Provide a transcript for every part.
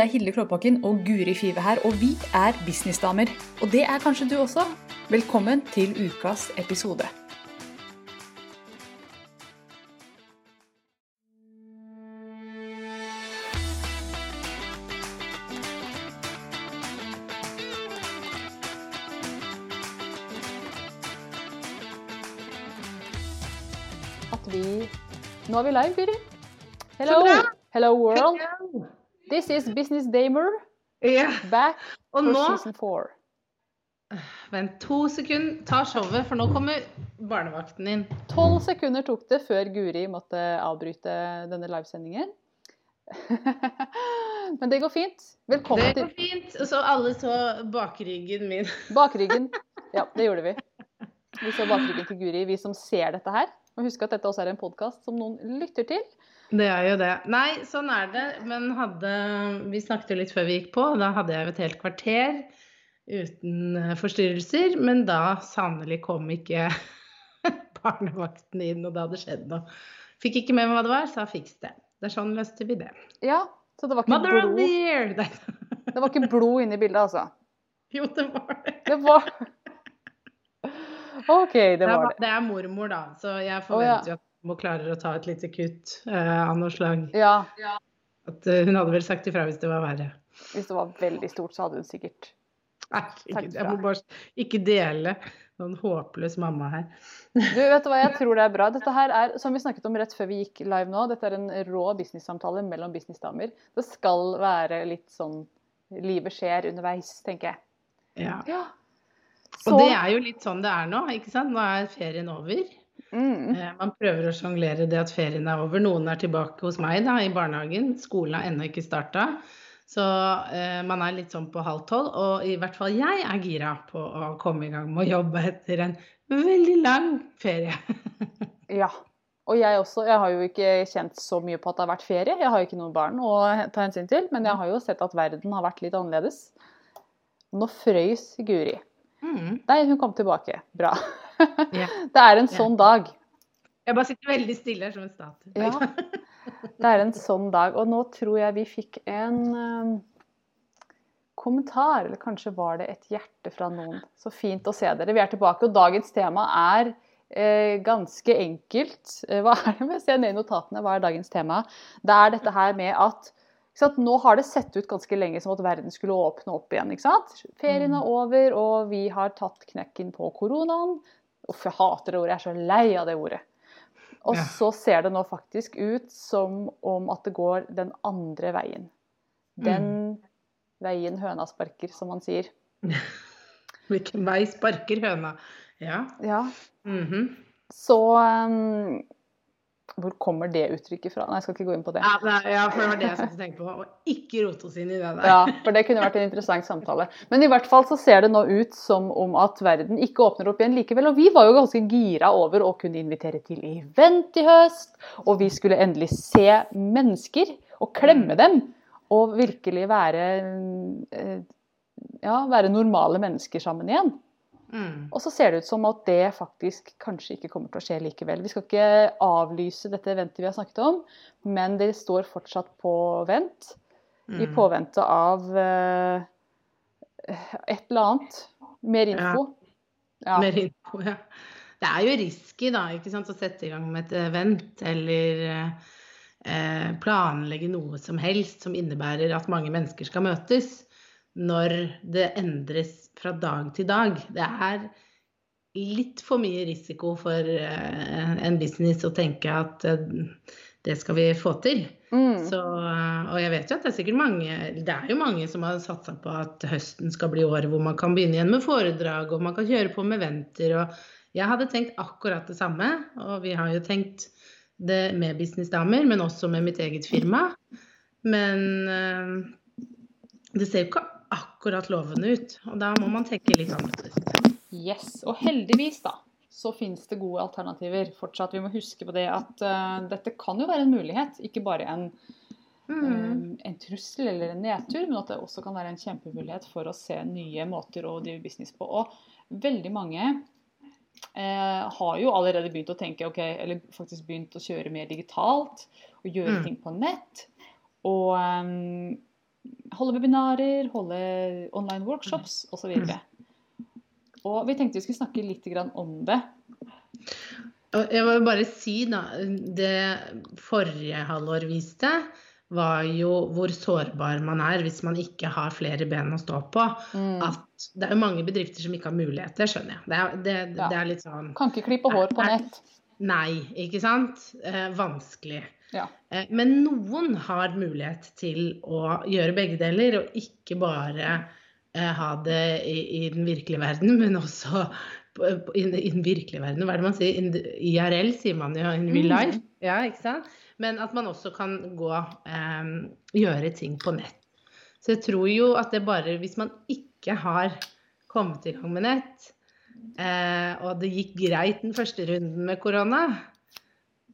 Det er Hilde Klåbakken og Guri Five her, og vi er businessdamer. Og det er kanskje du også. Velkommen til ukas episode. At vi Nå er vi live, Guri. Hello. Hello world. Hello. This is Business Damer Ja, back og for nå season four. Vent to sekunder, ta showet, for nå kommer barnevakten inn. Tolv sekunder tok det før Guri måtte avbryte denne livesendingen. Men det går fint. Velkommen til Det går fint. Så alle så bakryggen min. bakryggen. Ja, det gjorde vi. Vi så bakryggen til Guri, vi som ser dette her. Og husk at dette også er en podkast som noen lytter til. Det er jo det. Nei, sånn er det. Men hadde Vi snakket jo litt før vi gikk på. Da hadde jeg jo et helt kvarter uten eh, forstyrrelser. Men da sannelig kom ikke barnevakten inn, og det hadde skjedd noe. Fikk ikke med meg hva det var, sa fiks det. Det er sånn løste vi det. Ja, så det var ikke Mother of the year! Det var ikke blod inne i bildet, altså. Jo, det var det. Det var OK, det er, var det. det er mormor, da, så jeg forventer jo at hun klarer å ta et lite kutt uh, av noe slag. Ja, At, uh, hun hadde vel sagt ifra hvis det var verre. hvis det var veldig stort, så hadde hun sikkert Herregud, jeg må bare ikke dele noen håpløs mamma her. Du, vet du hva, jeg tror det er bra. Dette her er, som vi snakket om rett før vi gikk live nå, dette er en rå business-samtale mellom businessdamer. Det skal være litt sånn Livet skjer underveis, tenker jeg. Ja. Ja. Og det er jo litt sånn det er nå, ikke sant. Nå er ferien over. mm, Eh, Man prøver å sjonglere det at ferien er over. Noen er tilbake hos meg da, i barnehagen. Skolen har ennå ikke starta. Så eh, man er litt sånn på halv tolv. Og i hvert fall jeg er gira på å komme i gang med å jobbe etter en veldig lang ferie. ja. Og jeg også. Jeg har jo ikke kjent så mye på at det har vært ferie. Jeg har jo ikke noen barn å ta hensyn til, men jeg har jo sett at verden har vært litt annerledes. Nå frøys Guri. Mm. Nei, hun kom tilbake. Bra. Yeah. Det er en sånn dag. Jeg bare sitter veldig stille her som en statue. Ja. Det er en sånn dag. Og nå tror jeg vi fikk en um, kommentar, eller kanskje var det et hjerte fra noen. Så fint å se dere. Vi er tilbake, og dagens tema er eh, ganske enkelt. Eh, hva er det med å se ned i notatene? Hva er dagens tema? Det er dette her med at? Nå har det sett ut ganske lenge som at verden skulle åpne opp igjen. ikke sant? Ferien er over, og vi har tatt knekken på koronaen. Uff, jeg hater det ordet. Jeg er så lei av det ordet. Og Ja. så ser det nå faktisk ut som om at det går den andre veien. Den veien høna sparker, som man sier. Hvilken vei sparker høna? Ja. Ja. mhm. Så um, Hvor kommer det uttrykket fra? Nei, jeg skal ikke gå inn på det. ja, ja, for det var det jeg skulle tenke på. Og ikke rote oss inn i det der. Ja, for det kunne vært en interessant samtale. Men i hvert fall så ser det nå ut som om at verden ikke åpner opp igjen likevel. Og vi var jo ganske gira over å kunne invitere til event i høst. Og vi skulle endelig se mennesker og klemme dem. Og virkelig være eh, ja, være normale mennesker sammen igjen. Mm. Og så ser det ut som at det faktisk kanskje ikke kommer til å skje likevel. Vi skal ikke avlyse dette eventet vi har snakket om, men det står fortsatt på vent. I Mm. påvente av uh, et eller annet. Mer info. Ja. Mer info, ja. Det er jo risky da, ikke sant, å sette i gang med et event eller uh, planlegge noe som helst som innebærer at mange mennesker skal møtes, når det endres fra dag til dag. Det er litt for mye risiko for eh, en business å tenke at eh, det skal vi få til. Mm. Så, og jeg vet jo at det er sikkert mange Det er jo mange som har satsa på at høsten skal bli året hvor man kan begynne igjen med foredrag, og man kan kjøre på med venter Og jeg hadde tenkt akkurat det samme, og vi har jo tenkt det med businessdamer, men også med mitt eget firma. Men eh, det ser jo ikke akkurat lovende ut, og da må man tenke litt annerledes. Yes. Og heldigvis, da, så finnes det gode alternativer. Fortsatt, Vi må huske på det at uh, dette kan jo være en mulighet, ikke bare en, Mm. eh, en trussel eller en nedtur, men at det også kan være en kjempemulighet for å se nye måter å drive business på. Og veldig mange eh, har jo allerede begynt å tenke, okay, eller faktisk begynt å kjøre mer digitalt og gjøre Mm. ting på nett. Og eh, holde webinarer, holde online workshops osv. Og, så og vi tenkte vi skulle snakke litt om det. Jeg vil bare si, da Det forrige halvår viste, var jo hvor sårbar man er hvis man ikke har flere ben å stå på. Mm. At det er jo mange bedrifter som ikke har muligheter, skjønner jeg. Det er, det, ja. det er litt sånn Kan ikke klippe hår på nett. Nei, ikke sant. Eh, vanskelig. Ja. Eh, men noen har mulighet til å gjøre begge deler, og ikke bare eh, ha det i, i, den virkelige verden, men også i, i, den virkelige verden. Hva er det man sier? In, IRL sier man jo. In real mm. life. Ja, ikke sant? Men at man også kan gå eh, gjøre ting på nett. Så jeg tror jo at det bare Hvis man ikke har kommet i gang med nett, eh, og det gikk greit den første runden med korona,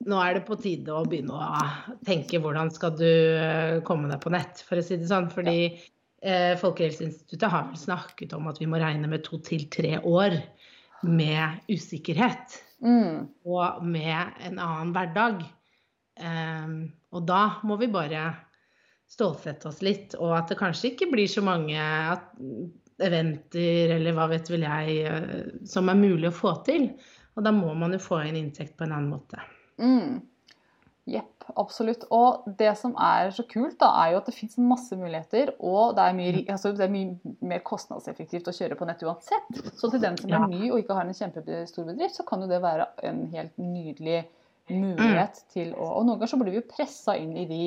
nå er det på tide å begynne å tenke hvordan skal du eh, komme deg på nett, for å si det sånn. Fordi eh, Folkehelseinstituttet har vel snakket om at vi må regne med to til tre år med usikkerhet. Mm. Og med en annen hverdag. Eh, og da må vi bare stålsette oss litt, og at det kanskje ikke blir så mange eventer eller hva vet vel jeg eh, som er mulig å få til. Og da må man jo få inn inntekt på en annen måte. Mm. Jepp, absolutt. Og det som er så kult, da, er jo at det fins masse muligheter. Og det er, mye, mm. altså, det er, mye, mer kostnadseffektivt å kjøre på nett uansett. Så til den som er ny og ikke har en kjempestor bedrift, så kan jo det være en helt nydelig mulighet mm. til å Og noen ganger så blir vi jo pressa inn i de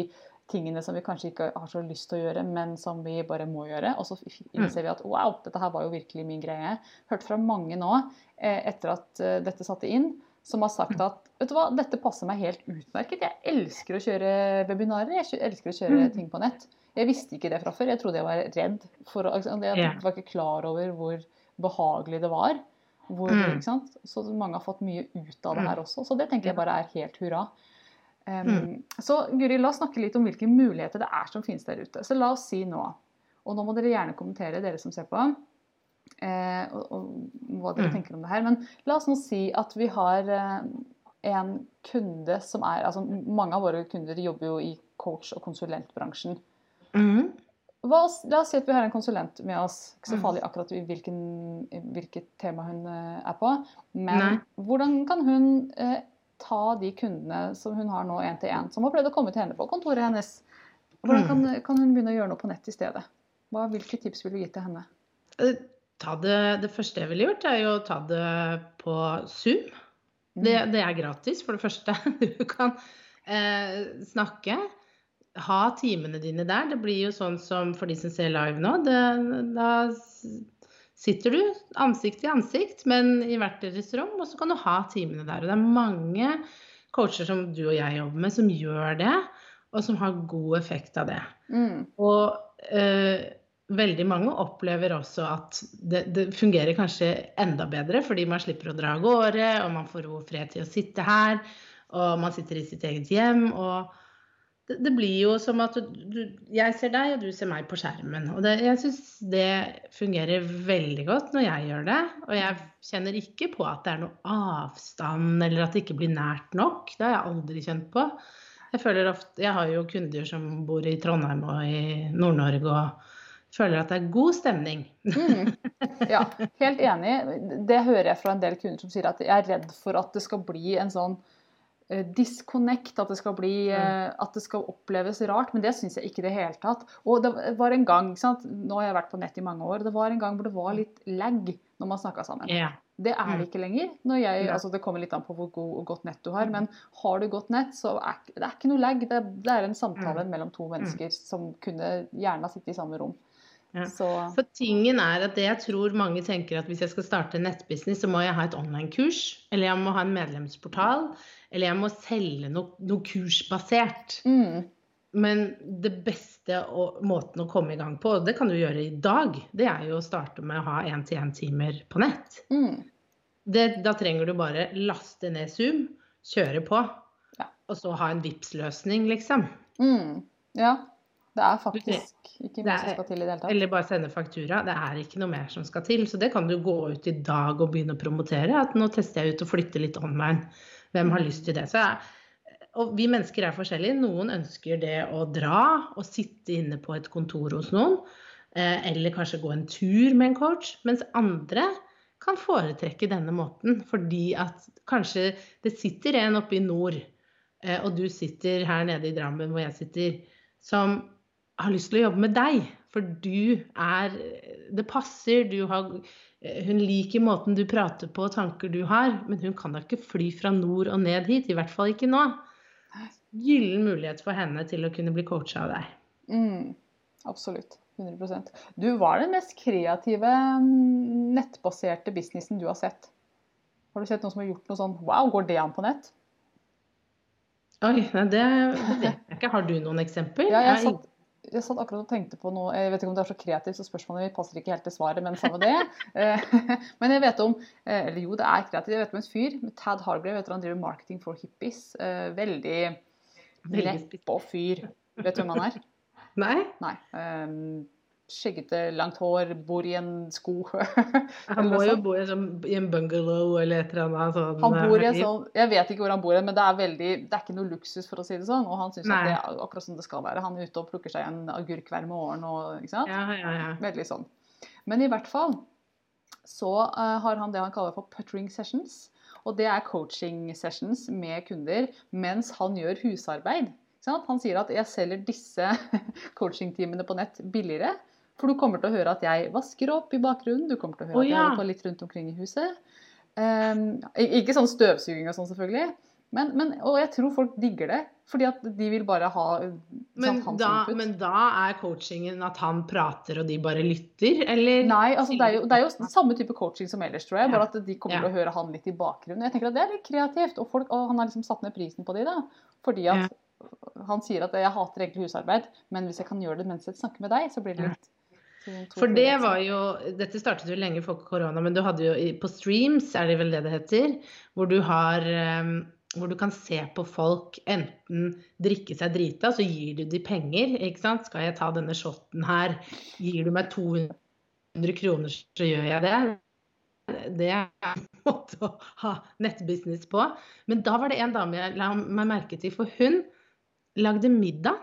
tingene som vi kanskje ikke har så lyst til å gjøre, men som vi bare må gjøre. Og så innser vi at wow, dette her var jo virkelig min greie. Hørt fra mange nå eh, etter at eh, dette satte inn som har sagt at vet du hva, dette passer meg helt utmerket. Jeg elsker å kjøre webinarer, jeg elsker å kjøre mm. ting på nett. Jeg visste ikke det fra før. Jeg trodde jeg var redd. For, jeg var ikke klar over hvor behagelig det var. Hvor, mm. Så mange har fått mye ut av det her mm. også. Så det tenker jeg bare er helt hurra. Um, så Guri, la oss snakke litt om hvilke muligheter det er som finnes der ute. Så la oss si nå, og nå må dere gjerne kommentere, dere som ser på, eh, og, og, hva dere mm. tenker om det her. Men la oss nå si at vi har eh, en kunde som er altså Mange av våre kunder jobber jo i coach- og konsulentbransjen. Mm. Hva, la oss si at vi har en konsulent med oss. Ikke så mm. farlig akkurat hvilken, hvilket tema hun eh, er på. Men Nei. hvordan kan hun eh, ta de kundene som hun har nå én til én, som har prøvd å komme til henne på kontoret hennes? Hvordan kan, mm. kan, hun begynne å gjøre noe på nett i stedet? Hva, hvilke tips vil du gi til henne? Eh, ta det, det første jeg ville gjort, er jo å ta det på Zoom. Det, mm. det er gratis, for det første. Du kan eh, snakke. Ha timene dine der. Det blir jo sånn som for de som ser live nå. Det, da sitter du ansikt til ansikt, men i hvert deres rom, og så kan du ha timene der. Og det er mange coacher som du og jeg jobber med, som gjør det, og som har god effekt av det. Mm. Og eh, veldig mange opplever også at det, det, fungerer kanskje enda bedre fordi man slipper å dra av gårde, og man får ro og fred til å sitte her, og man sitter i sitt eget hjem. og det, det blir jo som at du, jeg ser deg, og du ser meg på skjermen. Og det, jeg syns det fungerer veldig godt når jeg gjør det. Og jeg kjenner ikke på at det er noe avstand, eller at det ikke blir nært nok. Det har jeg aldri kjent på. Jeg føler ofte, jeg har jo kunder som bor i Trondheim og i Nord-Norge. og føler at det er god stemning. mm. Ja, helt enig. Det hører jeg fra en del kunder som sier at jeg er redd for at det skal bli en sånn disconnect, at det, skal bli, uh, at det skal oppleves rart. Men det syns jeg ikke i det hele tatt. Og det var en gang, Nå har jeg vært på nett i mange år, det var en gang hvor det var litt lag når man snakka sammen. Yeah. Det er det mm. ikke lenger. Jeg, altså det kommer litt an på hvor god og godt nett du har. Men har du godt nett, så er det er ikke noe lag. Det, er en samtale mm. mellom to mennesker som kunne gjerne ha sittet i samme rom. Ja. For tingen er at det jeg tror mange tenker at hvis jeg skal starte en nettbusiness, så må jeg ha et online-kurs, eller jeg må ha en medlemsportal, eller jeg må selge noe, noe kursbasert. Mm. Men det beste og, måten å komme i gang på, og det kan du gjøre i dag, det er jo å starte med å ha én-til-én-timer på nett. Mm. Det, da trenger du bare laste ned Zoom, kjøre på, ja. og så ha en VIPS-løsning, liksom. Mm. Ja. Det er faktisk ikke mye som skal til i det hele tatt. Eller bare sende faktura. Det er ikke noe mer som skal til. Så det kan du gå ut i dag og begynne å promotere. At nå tester jeg ut og flytter litt online. Hvem har lyst til det? Så og vi mennesker er forskjellige. Noen ønsker det å dra og sitte inne på et kontor hos noen. Eh, eller kanskje gå en tur med en coach. Mens andre kan foretrekke denne måten fordi at kanskje det sitter en oppe i nord, eh, og du sitter her nede i Drammen hvor jeg sitter, som har lyst til å jobbe med deg. For du er Det passer, du har Hun liker måten du prater på og tanker du har, men hun kan da ikke fly fra nord og ned hit. I hvert fall ikke nå. Gyllen mulighet for henne til å kunne bli coacha av deg. Mm, absolutt. 100% Du var den mest kreative mm, nettbaserte businessen du har sett. Har du sett noen som har gjort noe sånn Wow, går det an på nett? Oi, nei, det vet jeg ikke. Har du noen eksempler? Ja, jeg satt, jeg satt akkurat og tenkte på noe Jeg vet ikke om det er så kreativt, så spørsmålet mitt passer ikke helt til svaret, men samme det. Eh, men jeg vet om eh, Eller jo, det er kreativt. Jeg vet om en fyr, Tad Hargrave, han driver marketing for hippies. veldig veldig på fyr. Vet du hvem han er? Nei. Nei. Um, skjeggete, langt hår, bor i en sko. han må jo bo i en, sånn, i en, bungalow eller et eller annet sånn. Han bor i en sånn, Jeg vet ikke hvor han bor, men det er veldig, det er ikke noe luksus, for å si det sånn. Og han syns det er akkurat som det skal være. Han er ute og plukker seg en agurk hver morgen og ikke sant. Ja, ja, ja. Veldig sånn. Men i hvert fall så uh, har han det han kaller for puttering sessions. Og det er coaching sessions med kunder mens han gjør husarbeid. Han sier at jeg selger disse coachingtimene på nett billigere for du kommer til å høre at jeg vasker opp i bakgrunnen. Du kommer til å høre oh, ja. at jeg holder på litt rundt omkring i huset. Um, ikke sånn støvsuging og sånn, selvfølgelig. Men, men, og jeg tror folk digger det. Fordi at de vil bare ha men da, men da er coachingen at han prater og de bare lytter, eller? Nei, altså det er, jo, det er jo samme type coaching som ellers, tror jeg. Bare at de kommer ja. til å høre han litt i bakgrunnen. Jeg tenker at det er litt kreativt. Og, folk, og han har liksom satt ned prisen på de da. Fordi at ja. han sier at jeg hater egentlig husarbeid, men hvis jeg kan gjøre det mens jeg snakker med deg, så blir det litt for det var jo Dette startet jo lenge før korona, men du hadde jo på streams, er det vel det det heter, hvor du har um, hvor du kan se på folk enten drikke seg drita, så gir du de penger. ikke sant? Skal jeg ta denne shoten her, gir du meg 200 kroner, så gjør jeg det. Det er en måte å ha nettbusiness på. Men da var det en dame jeg la meg merke til, for hun lagde middag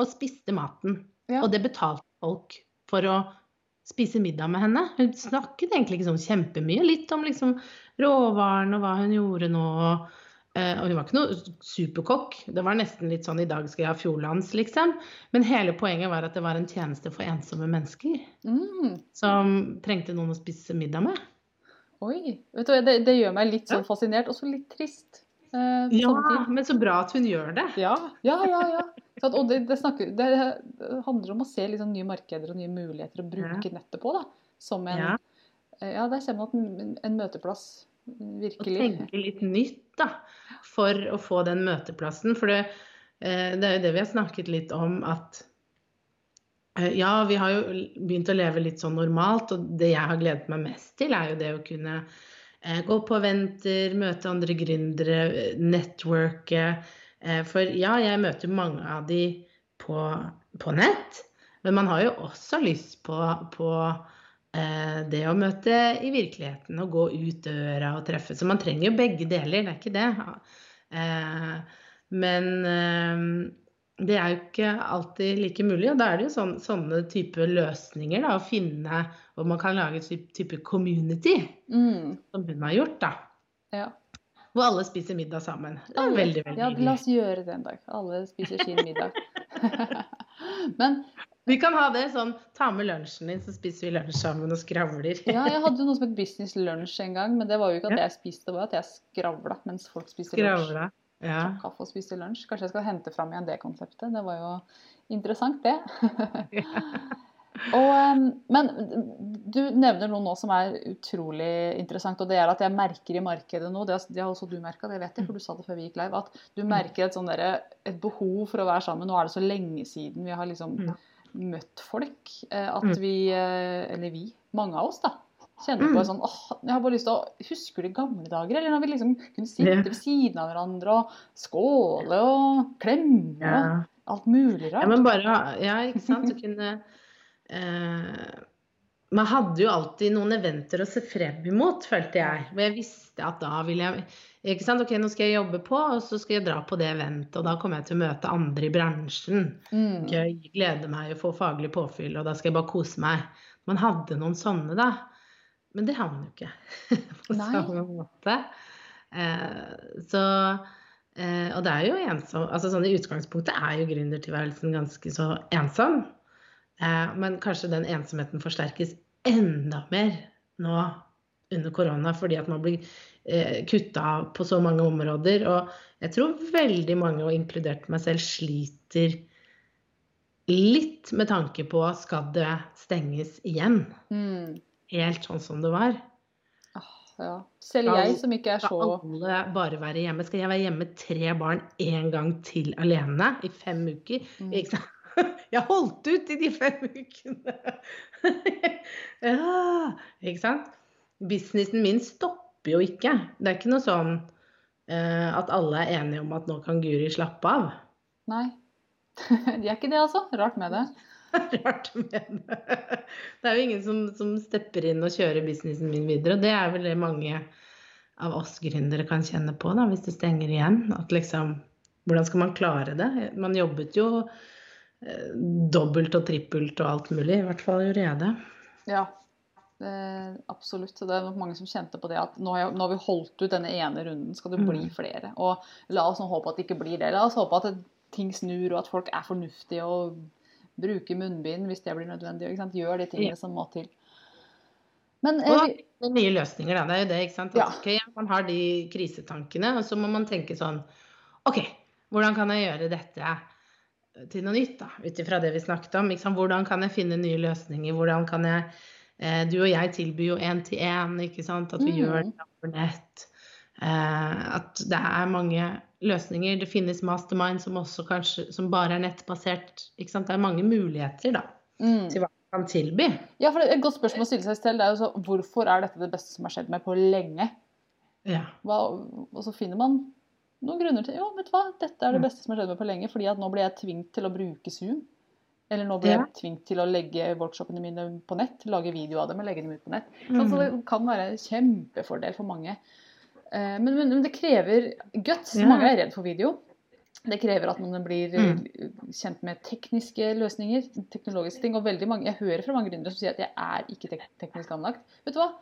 og spiste maten. Ja. Og det betalte folk for å spise middag med henne. Hun snakket egentlig ikke sånn kjempemye. Litt om liksom råvaren og hva hun gjorde nå. Eh, og hun var ikke noe superkokk. Det var nesten litt sånn 'i dag skal jeg ha Fjordlands', liksom. Men hele poenget var at det var en tjeneste for ensomme mennesker. Mm. Som trengte noen å spise middag med. Oi. vet du, det, det gjør meg litt sånn fascinert, og så litt trist. Eh, ja, men så bra at hun gjør det. Ja, ja, ja. ja. Og det, det, snakker, det, handler om å se liksom nye markeder og nye muligheter å bruke nettet på. da, Som en Ja, eh, ja der ser man at en, en møteplass virkelig Å tenke litt nytt, da, for å få den møteplassen. For det, eh, det er jo det vi har snakket litt om, at ja, vi har jo begynt å leve litt sånn normalt, og det jeg har gledet meg mest til, er jo det å kunne Eh, gå på venter, møte andre gründere, networke. Eh, for ja, jeg møter mange av de på, på nett, men man har jo også lyst på, på eh, det å møte i virkeligheten og gå ut døra og treffe. Så man trenger jo begge deler, det er ikke det. men det er jo ikke alltid like mulig. Og da er det jo sånn, sånne type løsninger da, å finne hvor man kan lage et type community, mm. som hun har gjort. da. Ja. Hvor alle spiser middag sammen. Det er veldig, veldig Ja, la oss gjøre det en dag. Alle spiser sin middag. Men vi kan ha det sånn ta med lunsjen din, så spiser vi lunsj sammen og skravler. ja, jeg hadde jo noe som het business lunch en gang, men det var jo ikke at jeg spiste, det var at jeg skravla mens folk spiste lunsj. Ja. Kaffe og spise lunsj. Kanskje jeg skal hente fram igjen det konseptet. Det var jo interessant, det. og, men du nevner noe nå som er utrolig interessant, og det er at jeg merker i markedet nå, det har også du merka, det vet jeg, for du sa det før vi gikk live, at du mm. merker et, sånn der, et behov for å være sammen. Nå er det så lenge siden vi har liksom møtt folk eh, at mm. vi, eh, eller vi, mange av oss, da, Kjenner på mm. sånn åh, jeg har bare lyst til å Husker du gamle dager? Eller når vi liksom kunne sitte ved siden av hverandre og skåle og klemme og alt mulig rart. Ja, men bare Ja, ikke sant. Du kunne eh, man hadde jo alltid noen eventer å se frem imot, følte jeg. Hvor jeg visste at da ville jeg ikke sant? Ok, nå skal jeg jobbe på, og så skal jeg dra på det eventet. Og da kommer jeg til å møte andre i bransjen. Mm. Jeg gleder meg å få faglig påfyll, og da skal jeg bare kose meg. Man hadde noen sånne, da. Men det har man jo ikke på Nei. samme måte. Eh, så eh, Og det er jo ensom altså sånn I utgangspunktet er jo gründertilværelsen ganske så ensom. Eh, men kanskje den ensomheten forsterkes enda mer nå under korona, fordi at man blir eh, kutta på så mange områder. Og jeg tror veldig mange, og inkludert meg selv, sliter litt med tanke på skal det stenges igjen? Mm. Helt sånn som det var. Ah, ja. Selv jeg som ikke er så Skal alle bare være hjemme? Skal jeg være hjemme med tre barn en gang til alene i fem uker? Mm. Ikke sant? Jeg holdt ut i de fem ukene! ja, ikke sant? Businessen min stopper jo ikke. Det er ikke noe sånn eh, at alle er enige om at nå kan Guri slappe av. Nei. De er ikke det, altså. Rart med det. Rart med det. Det er jo ingen som, som stepper inn og kjører businessen min videre. Og det er vel det mange av oss gründere kan kjenne på da, hvis det stenger igjen. At liksom Hvordan skal man klare det? Man jobbet jo dobbelt og trippelt og alt mulig. I hvert fall gjorde jeg det. Ja. Eh, absolutt. Det er nok mange som kjente på det at nå har, jeg, nå har vi holdt ut denne ene runden, skal det bli Mm. flere? Og la oss nå håpe at det ikke blir det. La oss håpe at det, ting snur, og at folk er fornuftige og bruker munnbind hvis det blir nødvendig. Gjør de tingene som må til. Men eh, Og finne nye løsninger, da. Det er jo det, ikke sant. Ja. Okay, man har de krisetankene, og så må man tenke sånn OK, hvordan kan jeg gjøre dette til noe nytt? Ut ifra det vi snakket om. Sant? Hvordan kan jeg finne nye løsninger? Hvordan kan jeg eh, Du og jeg tilbyr jo én-til-én, ikke sant. At vi Mm. gjør det over nett. Eh, at det er mange løsninger. Det finnes mastermind som også kanskje som bare er nettbasert. Ikke sant? Det er mange muligheter, da, mm. til hva man kan tilby. Ja, for Et godt spørsmål å stille seg selv det er jo så, hvorfor er dette det beste som har skjedd meg på lenge? Ja. Hva, og så finner man noen grunner til Jo, vet du hva, dette er det Mm. beste som har skjedd meg på lenge, fordi at nå blir jeg tvunget til å bruke Zoom. Eller nå blir Ja. jeg tvunget til å legge workshopene mine på nett, lage video av dem og legge dem ut på nett. Så Mm. altså, det kan være en kjempefordel for mange. Eh, Men, men, men det krever guts. Ja. Mange er redd for video. Det krever at man blir eh, Mm. kjent med tekniske løsninger, teknologiske ting. Og veldig mange, jeg hører fra mange gründere som sier at jeg er ikke teknisk anlagt. Vet du hva?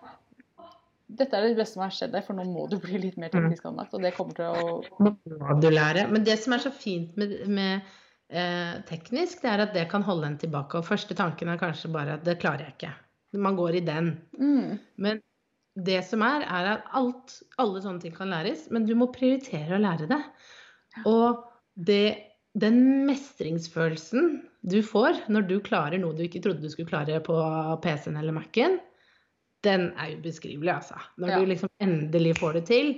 Dette er det beste som har skjedd deg, for nå må du bli litt mer teknisk anlagt. Og det kommer til å må du lære. Men det som er så fint med, med eh, teknisk, det er at det kan holde en tilbake. Og første tanken er kanskje bare at det klarer jeg ikke. Man går i den. mm, Men det som er, er at alt, alle sånne ting kan læres, men du må prioritere å lære det. Og det, den mestringsfølelsen du får når du klarer noe du ikke trodde du skulle klare på PC-en eller Mac-en, den er ubeskrivelig, altså. Når Ja. du liksom endelig får det til.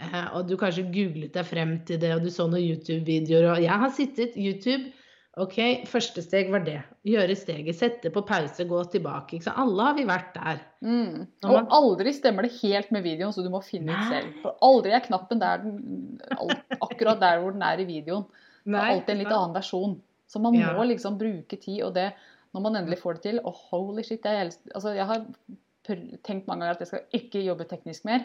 eh, Og du kanskje googlet deg frem til det, og du så noen YouTube-videoer. Og jeg har sittet YouTube Ok, første steg var det. Gjøre steget. Sette på pause, gå tilbake. Sant? Alle har vi vært der. mm. Og man- aldri stemmer det helt med videoen, så du må finne ut selv. For aldri er knappen der den, akkurat der hvor den er i videoen. Det er alltid en litt annen versjon. Så man Ja. må liksom bruke tid, og det når man endelig får det til Og holy shit, jeg, altså jeg har tenkt mange ganger at jeg skal ikke jobbe teknisk mer.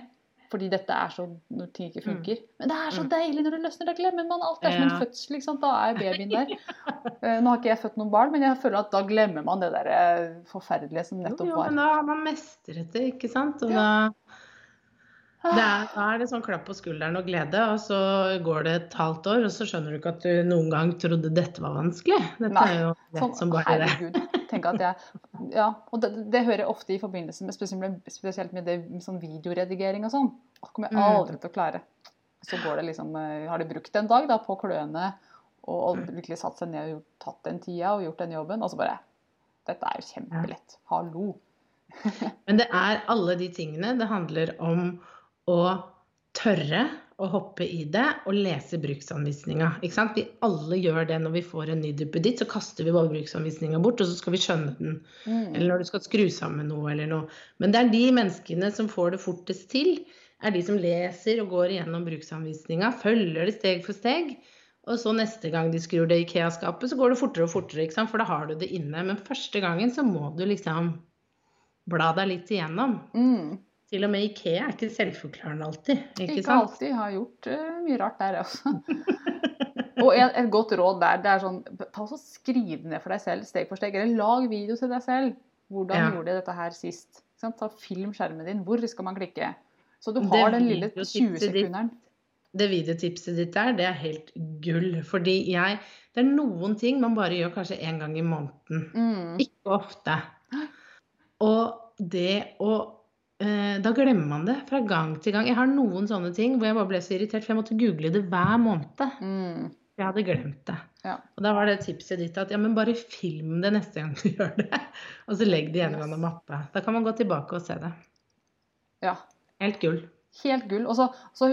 Fordi dette er så når ting ikke funker. Men det er så Mm. deilig når det løsner. Da glemmer man alt. Det er som en fødsel. ikke sant? Da er babyen der. Eh, Nå har ikke jeg født noen barn, men jeg føler at da glemmer man det der eh, forferdelige som nettopp var. jo, jo, men da har man mestret det, ikke sant? Og Ja. da, det er, da er det sånn klapp på skulderen og glede, og så går det et halvt år, og så skjønner du ikke at du noen gang trodde dette var vanskelig. Dette Nei, er jo lett Sånn, som bare det. Herregud. Tenk at jeg, ja, og det, det hører jeg ofte i forbindelse med spesielt med, spesielt med det, med sånn videoredigering og sånn. Det kommer jeg Mm. aldri til å klare. Så går det liksom, eh, har de brukt en dag da, på kløene og, og virkelig satt seg ned og tatt den tida og gjort den jobben, og så bare Dette er jo kjempelett. Hallo. Men det er alle de tingene. Det handler om å tørre å hoppe i det og lese bruksanvisninga. Vi alle gjør det når vi får en ny duppeditt, så kaster vi bare bruksanvisninga bort, og så skal vi skjønne den. Mm. Eller når du skal skru sammen noe eller noe. Men det er de menneskene som får det fortest til, er de som leser og går igjennom bruksanvisninga, følger det steg for steg. Og så neste gang de skrur det IKEA-skapet, så går det fortere og fortere, for da har du det inne. Men første gangen så må du liksom bla deg litt igjennom. Mm. Til og med Ikea er ikke selvforklarende alltid. Ikke, Ikke sant? alltid. Har gjort uh, mye rart der også. og en, et godt råd der, det er sånn ta så Skriv ned for deg selv, steg for steg. Eller lag video til deg selv. Hvordan Ja. gjorde jeg dette her sist? Ta film skjermen din. Hvor skal man klikke? Så du Det har den lille 20-sekunderen. Det videotipset ditt der, det er helt gull. Fordi jeg Det er noen ting man bare gjør kanskje én gang i måneden. Mm. Ikke ofte. Og det å Da glemmer man det fra gang til gang. Jeg har noen sånne ting hvor jeg bare ble så irritert, for jeg måtte google det hver måned. Mm. Jeg hadde glemt det. Ja. Og da var det tipset ditt at ja, men bare film det neste gang du gjør det. Og så legg det i en eller annen mappe. Da kan man gå tilbake og se det. ja. Helt gull. Helt gull. Og så, så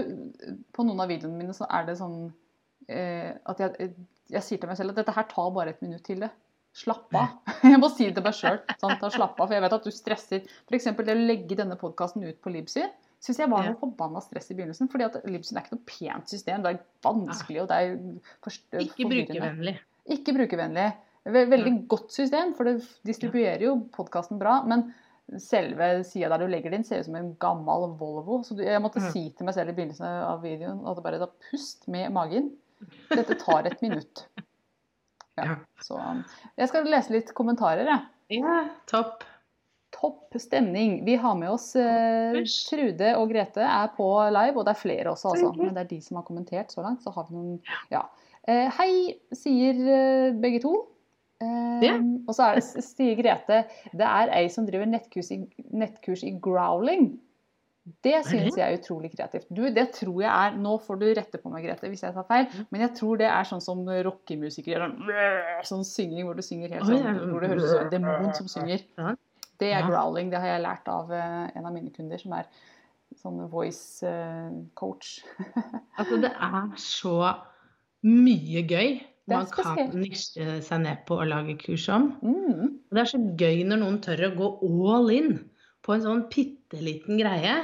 på noen av videoene mine så er det sånn eh, at jeg, jeg sier til meg selv at dette her tar bare et minutt til det. Slapp av. Jeg må si det til meg sjøl. Sånn, slapp av, for jeg vet at du stresser. F.eks. det å legge denne podkasten ut på Libsyn syns jeg var Ja. noe forbanna stress i begynnelsen. fordi at Libsyn er ikke noe pent system. Det er vanskelig, og det er forstø- Ikke brukervennlig. Ikke brukervennlig. Veldig Veldig godt system, for det distribuerer jo podkasten bra. Men selve sida der du legger det inn, ser ut som en gammel Volvo. Så jeg måtte Mhm. si til meg selv i begynnelsen av videoen at det bare da pust med magen. Dette tar et minutt. Ja, så um, Jeg skal lese litt kommentarer, jeg. Ja, topp. Topp stemning. Vi har med oss eh, Trude og Grete er på live, og det er flere også, altså. Men det er de som har kommentert så langt. Så har vi noen Ja. Eh, hei, sier eh, begge to. Eh, Ja. Og så det, sier Grete det er ei som driver nettkurs i, nettkurs i growling. Det synes jeg er utrolig kreativt. Du, det tror jeg er Nå får du rette på meg, Grete, hvis jeg tar feil. Men jeg tror det er sånn som rockemusikere. Sånn, sånn synging hvor du synger helt sånn. Hvor det høres ut som en demon som synger. Det er growling. Det har jeg lært av eh, en av mine kunder, som er sånn voice eh, coach. Altså, det er så mye gøy man kan nisje seg ned på og lage kurs om. Mm. Og det er så gøy når noen tør å gå all in på en sånn bitte liten greie.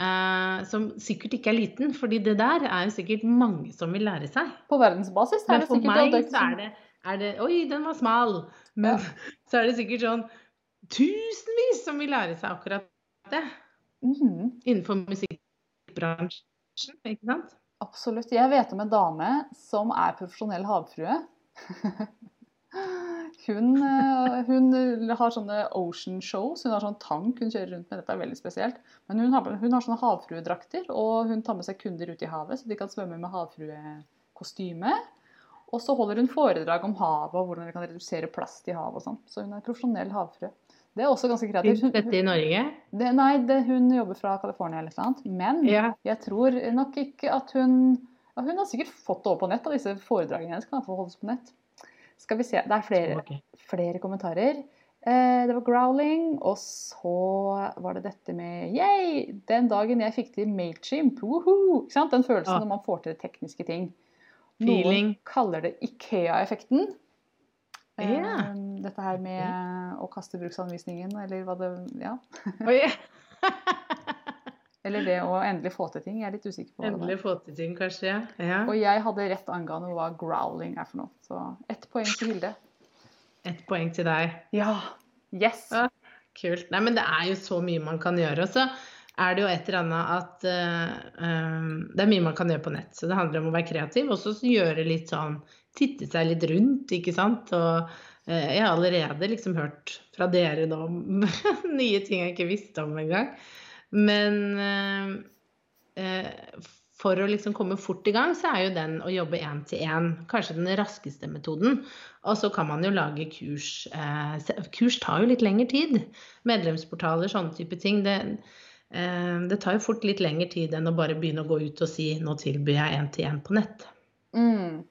Eh, som sikkert ikke er liten, fordi det der er jo sikkert mange som vil lære seg. På verdensbasis er Men det for sikkert meg det er ikke så er sånn- det, er det Oi, den var smal. Men så er det sikkert sånn tusenvis som vil lære seg akkurat det. Mm. Innenfor musikkbransjen, ikke sant? Absolutt. Jeg vet om en dame som er profesjonell havfrue. Hun, eh, hun har sånne ocean shows. Hun har sånn tank hun kjører rundt med. Dette er veldig spesielt. Men hun har, hun har sånne havfruedrakter, og hun tar med seg kunder ut i havet, så de kan svømme med havfruekostyme. Og så holder hun foredrag om havet og hvordan vi kan redusere plast i havet og sånn. Så hun er profesjonell havfrue. Det er også ganske kreativt. Dette i Norge? det, nei, det, hun jobber fra California eller noe annet. Men Ja. jeg tror nok ikke at hun ja, Hun har sikkert fått det over på nett, og disse foredragene hennes kan få holdes på nett. Skal vi se. Det er flere, okay. flere kommentarer. Eh, det var growling, og så var det dette med Yay! Den dagen jeg fikk til Mailchimp. Woohoo! Den følelsen Ja. når man får til tekniske ting. Feeling. Noen kaller det Ikea-effekten. Eh, Ja. Dette her med å kaste bruksanvisningen, eller hva det Ja. Oi, Eller det å endelig få til ting. Jeg er litt usikker på hva det var. endelig få til ting, kanskje. Ja. ja. Og jeg hadde rett angående hva growling er for noe. Så ett poeng til Hilde. Ett poeng til deg. Ja. Yes. Ja. Kult. Nei, men det er jo så mye man kan gjøre. Og så er det jo et eller annet at uh, det er mye man kan gjøre på nett. Så det handler om å være kreativ, og så gjøre litt sånn Titte seg litt rundt, ikke sant. Og eh, jeg har allerede liksom hørt fra dere nå om nye ting jeg ikke visste om engang. Men eh, eh, for å liksom komme fort i gang, så er jo den å jobbe én til én kanskje den raskeste metoden. Og så kan man jo lage kurs. Eh, kurs tar jo litt lengre tid. Medlemsportaler, sånne type ting. Det, det tar jo fort litt lengre tid enn å bare begynne å gå ut og si nå tilbyr jeg én til én på nett. Mm.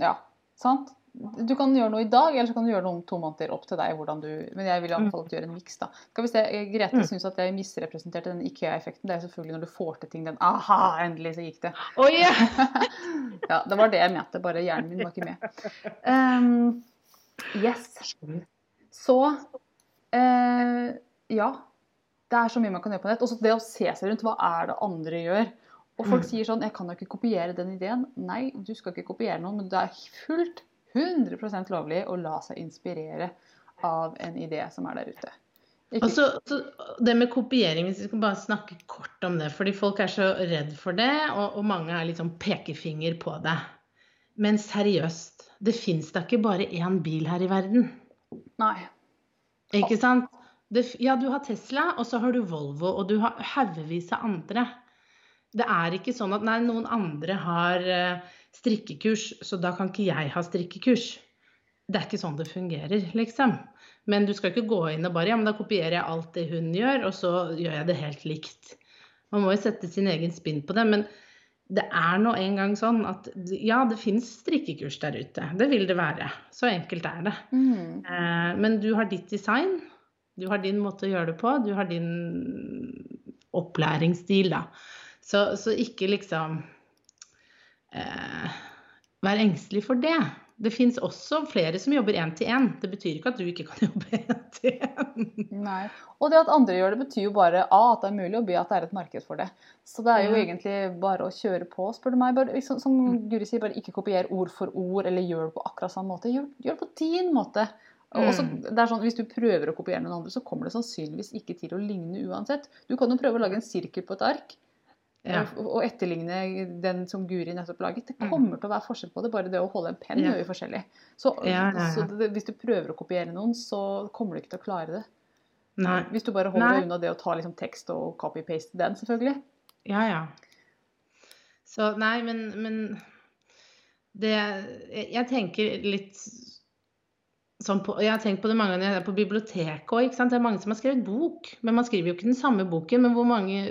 Ja, sant? Du kan gjøre noe i dag, eller så kan du gjøre noe om to måneder. Opp til deg hvordan du Men jeg vil iallfall gjøre en miks, da. Skal vi se, Grete Mm. syns at jeg misrepresenterte den Ikea-effekten. Det er selvfølgelig når du får til ting den Aha, endelig så gikk det. Oi! ja! Ja, det var det jeg mente, bare hjernen min var ikke med. Um, yes. Så uh, ja. Det er så mye man kan gjøre på nett. Og så det å se seg rundt. Hva er det andre gjør? Og folk Mm. sier sånn Jeg kan jo ikke kopiere den ideen. Nei, du skal ikke kopiere noen, men det er fullt 100% lovlig å la seg inspirere av en idé som er der ute. Ikke, Og så, så det med kopiering, hvis vi skal bare snakke kort om det. Fordi folk er så redd for det, og, og mange er liksom pekefinger på det. Men seriøst, det fins da ikke bare én bil her i verden. nei. Ikke sant? Det, ja, du har Tesla, og så har du Volvo, og du har haugevis av andre. Det er ikke sånn at nei, noen andre har eh, strikkekurs, så da kan ikke jeg ha strikkekurs. Det er ikke sånn det fungerer, liksom. Men du skal ikke gå inn og bare ja, men da kopierer jeg alt det hun gjør, og så gjør jeg det helt likt. Man må jo sette sin egen spinn på det. Men det er nå en gang sånn at ja, det fins strikkekurs der ute. Det vil det være. Så enkelt er det. Mm. Eh, men du har ditt design. Du har din måte å gjøre det på. Du har din opplæringsstil, da. Så, så ikke liksom eh, Vær engstelig for det. Det fins også flere som jobber én til én. Det betyr ikke at du ikke kan jobbe én til én. Og det at andre gjør det, betyr jo bare A, at det er mulig, og B, at det er et marked for det. Så det er jo Ja. egentlig bare å kjøre på, spør du meg. Bare, liksom, som Guri sier, bare ikke kopier ord for ord, eller gjør det på akkurat samme måte. Gjør, gjør det på din måte. Mm. også, Mm. er sånn, Hvis du prøver å kopiere noen andre, så kommer det sannsynligvis ikke til å ligne uansett. Du kan jo prøve å lage en sirkel på et ark. Ja. og- etterligne den som Guri nettopp laget. Det Mm. kommer til å være forskjell på det. Bare det å holde en penn Ja. gjør jo forskjellig. Så, Ja, så det, hvis du prøver å kopiere noen, så kommer du ikke til å klare det. Nei. Hvis du bare holder deg unna det å ta liksom tekst og copy-paste den, selvfølgelig. Ja, ja. Så nei, men, men det jeg, jeg tenker litt på Jeg har tenkt på det mange ganger er på biblioteket òg. Det er mange som har skrevet bok, men man skriver jo ikke den samme boken. Men hvor mange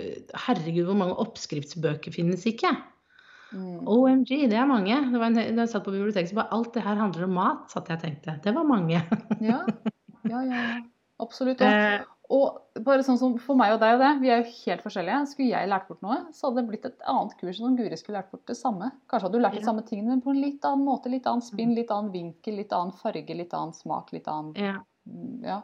Herregud, hvor mange oppskriftsbøker finnes ikke? Mm. OMG, det er mange. Det var en, da jeg satt på biblioteket, så bare alt det her handler om mat, satt jeg og tenkte. Det var mange. Ja, ja, ja. Absolutt. Eh, og bare sånn som for meg og deg og det, vi er jo helt forskjellige. Skulle jeg lært bort noe, så hadde det blitt et annet kurs enn om Guri skulle lært bort det samme. Kanskje hadde du lært de Ja. samme tingene, men på en litt annen måte. Litt annen spinn, litt annen vinkel, litt annen farge, litt annen smak, litt annen ja. Ja.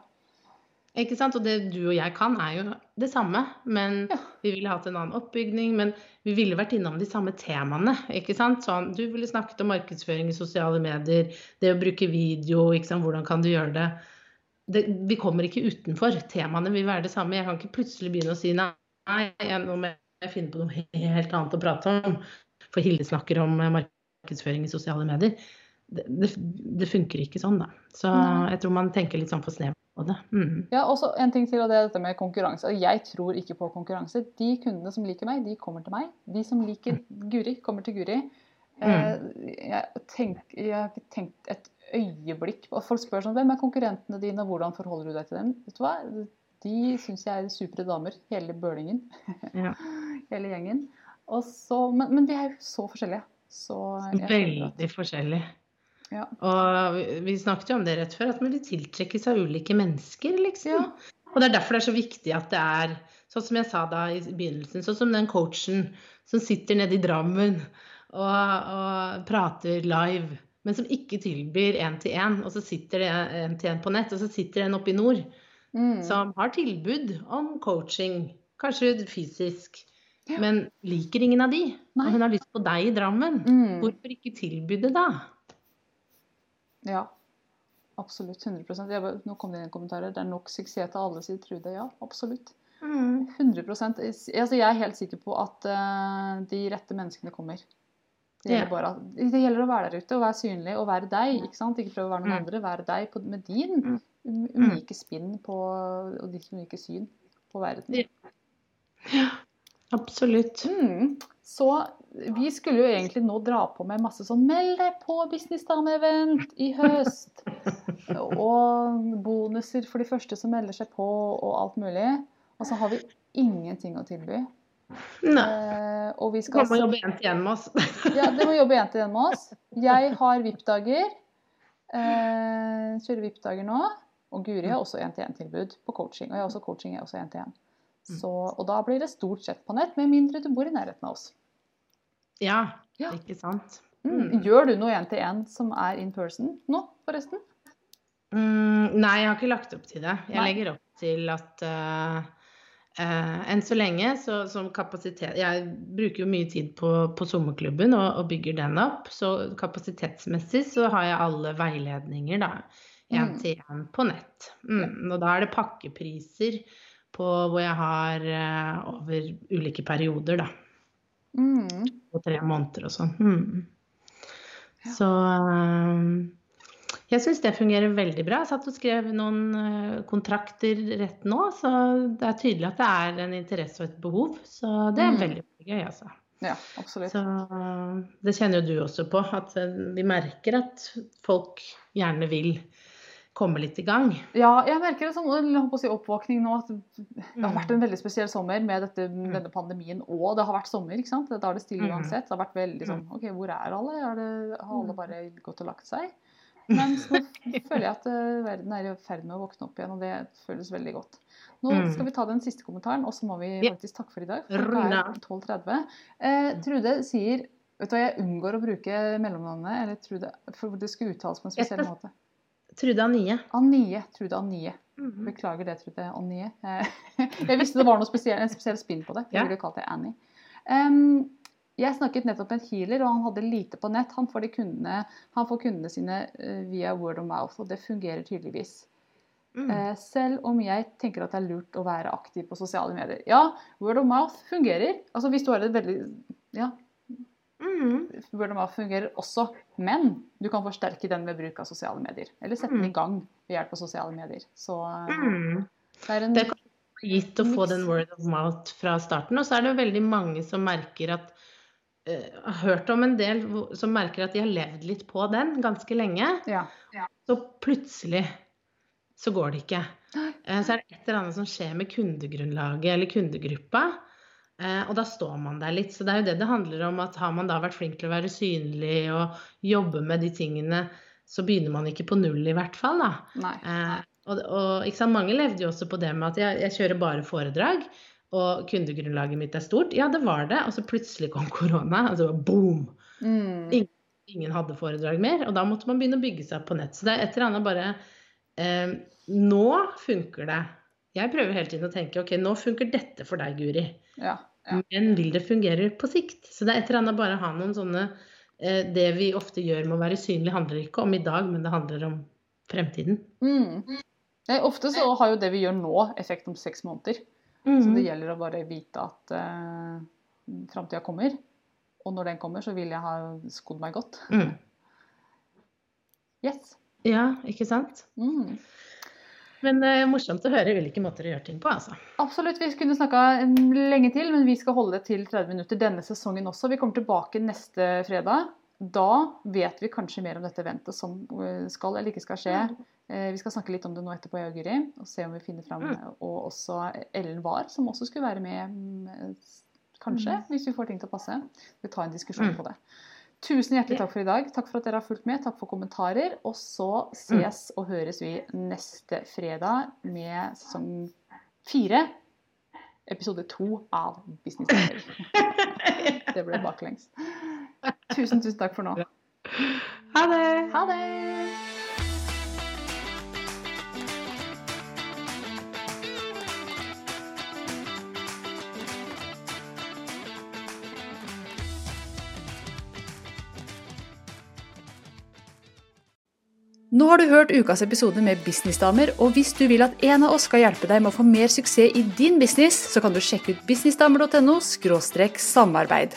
Ikke sant? Og det du og jeg kan, er jo det samme. Men Ja. vi ville hatt en annen oppbygning. Men vi ville vært innom de samme temaene. ikke sant? Sånn, du ville snakket om markedsføring i sosiale medier, det å bruke video, ikke sant? hvordan kan du gjøre det? Det vi kommer ikke utenfor. Temaene vil være det samme. Jeg kan ikke plutselig begynne å si nei, jeg, nå må jeg finne på noe helt annet å prate om. For Hilde snakker om eh, markedsføring i sosiale medier. Det, det, det funker ikke sånn, da. Så jeg tror man tenker litt sånn for snevert på det. Mm. Ja, også en ting til, og det er dette med konkurranse. Jeg tror ikke på konkurranse. De kundene som liker meg, de kommer til meg. De som liker Guri, kommer til Guri. Mm. Jeg, tenk, jeg har ikke tenkt et øyeblikk og Folk spør sånn Hvem er konkurrentene dine, og hvordan forholder du deg til dem? Vet du hva? De syns jeg er supre damer, hele bølingen. Ja. hele gjengen. Så, men, men de er jo så forskjellige. Så Veldig forskjellige. Ja. Og vi, vi snakket jo om det rett før, at man vil tiltrekkes av ulike mennesker, liksom. Ja. Og det er derfor det er så viktig at det er sånn som jeg sa da i begynnelsen, sånn som den coachen som sitter nede i Drammen og, og prater live, men som ikke tilbyr én-til-én, og så sitter det én-til-én på nett, og så sitter det en oppe i nord Mm. som har tilbud om coaching, kanskje fysisk, Ja. men liker ingen av de. Nei. Og hun har lyst på deg i Drammen. Mm. Hvorfor ikke tilby det da? Ja, absolutt. 100 jeg, Nå kom det inn kommentarer. Det er nok suksess til alle, sier Trude. Ja, absolutt. 100% altså Jeg er helt sikker på at uh, de rette menneskene kommer. Det gjelder, bare, det gjelder å være der ute og være synlig og være deg. Ikke sant? Ikke prøve å være noen Mm. andre. Være deg på, med din Mm. unike spinn på, og ditt unike syn på verden. Ja. Absolutt. Mm. Så vi skulle jo egentlig nå dra på med masse sånn Meld deg på businessdame-event i høst! og bonuser for de første som melder seg på, og alt mulig. Og så har vi ingenting å tilby. Nei. Eh, og vi Du må jobbe igjen til igjen med oss. Ja, det må jobbe én til én med oss. Jeg har VIP-dager. Eh, kjører VIP-dager nå. Og Guri har også én-til-én-tilbud på coaching. Og jeg har også coaching, jeg er også én-til-én. Så, og da blir det stort sett på nett, med mindre du bor i nærheten av oss. Ja, Ja. ikke sant. Mm. Gjør du noe én-til-én som er in person nå, forresten? Mm, nei, jeg har ikke lagt opp til det. Jeg Nei. legger opp til at eh, enn så lenge så som kapasitet Jeg bruker jo mye tid på, på sommerklubben og, og bygger den opp. Så kapasitetsmessig så har jeg alle veiledninger da én til én på nett. Mm, og da er det pakkepriser på hvor jeg har uh, over ulike perioder, da. Mm. På tre måneder og sånn. Mm. Ja. Så um, jeg syns det fungerer veldig bra. Jeg satt og skrev noen uh, kontrakter rett nå, så det er tydelig at det er en interesse og et behov. Så det er mm. veldig, gøy, altså. Ja, absolutt. Så det kjenner jo du også på, at vi merker at folk gjerne vil komme litt i gang. Ja, jeg merker en sånn si oppvåkning nå. at Det har vært en veldig spesiell sommer med dette, mm. denne pandemien og det har vært sommer. ikke sant? Da er det stille mm. uansett. Det har vært veldig sånn OK, hvor er alle? Er det, har alle mm. bare gått og lagt seg? Mens så føler jeg at uh, verden er i ferd med å våkne opp igjen, og det føles veldig godt. Nå skal vi ta den siste kommentaren, og så må vi faktisk takke for i dag. For det er 12.30. Eh, Trude sier Vet du hva, jeg unngår å bruke mellomnavnet, eller Trude, for det skulle uttales på en spesiell måte. Trude Anie. Anie. Trude Anie. Mm. Beklager det, Trude Anie. Jeg visste det var noe spesiell, en spesiell spinn på det. Jeg ville kalt det Annie. Um, jeg snakket nettopp med en healer, og han hadde lite på nett. Han får, kundene, han får kundene sine uh, via word of mouth, og det fungerer tydeligvis. Mm. Uh, selv om jeg tenker at det er lurt å være aktiv på sosiale medier. Ja, word of mouth fungerer. Altså Hvis du har et veldig ja, Mm. Word of mouth fungerer også, men du kan forsterke den med bruk av sosiale medier. Eller sette den i mm. gang ved hjelp av sosiale medier. Så mm. det er en det gitt å få den word of mouth fra starten. Og så er det veldig mange som merker at har hørt om en del som merker at de har levd litt på den ganske lenge. Ja. Ja. Så plutselig så går det ikke. Uh, så er det et eller annet som skjer med kundegrunnlaget eller kundegruppa. Eh, og da står man der litt. Så det er jo det det handler om. at Har man da vært flink til å være synlig og jobbe med de tingene, så begynner man ikke på null i hvert fall. da. Eh, og, og sant, Mange levde jo også på det med at jeg, jeg, kjører bare foredrag, og kundegrunnlaget mitt er stort. Ja, det var det. Og så plutselig kom korona, Altså boom! Mm. Ingen, ingen, hadde foredrag mer. Og da måtte man begynne å bygge seg opp på nett. Så det er et eller annet bare eh, Nå funker det. Jeg prøver hele tiden å tenke ok, nå funker dette for deg, Guri. Ja. Men vil det fungere på sikt? Så det er et eller annet bare å ha noen sånne eh, Det vi ofte gjør med å være synlig, handler ikke om i dag, men det handler om fremtiden. Mm. Ofte så har jo det vi gjør nå, effekt om seks måneder. Mm. Så det gjelder å bare vite at uh, framtida kommer. Og når den kommer, så vil jeg ha skodd meg godt. Mm. Yes. Ja, ikke sant? Mm. Men er morsomt å høre hvilke måter å gjøre ting på. altså. Absolutt. Vi kunne snakka lenge til, men vi skal holde det til 30 minutter denne sesongen også. Vi kommer tilbake neste fredag. Da vet vi kanskje mer om dette eventet som eh, skal eller ikke skal skje. Uh, vi skal snakke litt om det nå etterpå, jeg og Guri, og se om vi finner fram. Mm. Og også Ellen Wahr, som også skulle være med, mm, kanskje, mm. hvis vi får ting til å passe. Vi tar en diskusjon på det. Tusen hjertelig takk for i dag. Takk for at dere har fulgt med. Takk for kommentarer. Og så ses og høres vi neste fredag med sesong fire. Episode to av Business Day. Det ble baklengs. Tusen, tusen takk for nå. Ha det. Ha det. Nå har du hørt ukas episode med Businessdamer, og hvis du vil at en av oss skal hjelpe deg med å få mer suksess i din business, så kan du sjekke ut businessdamer.no samarbeid.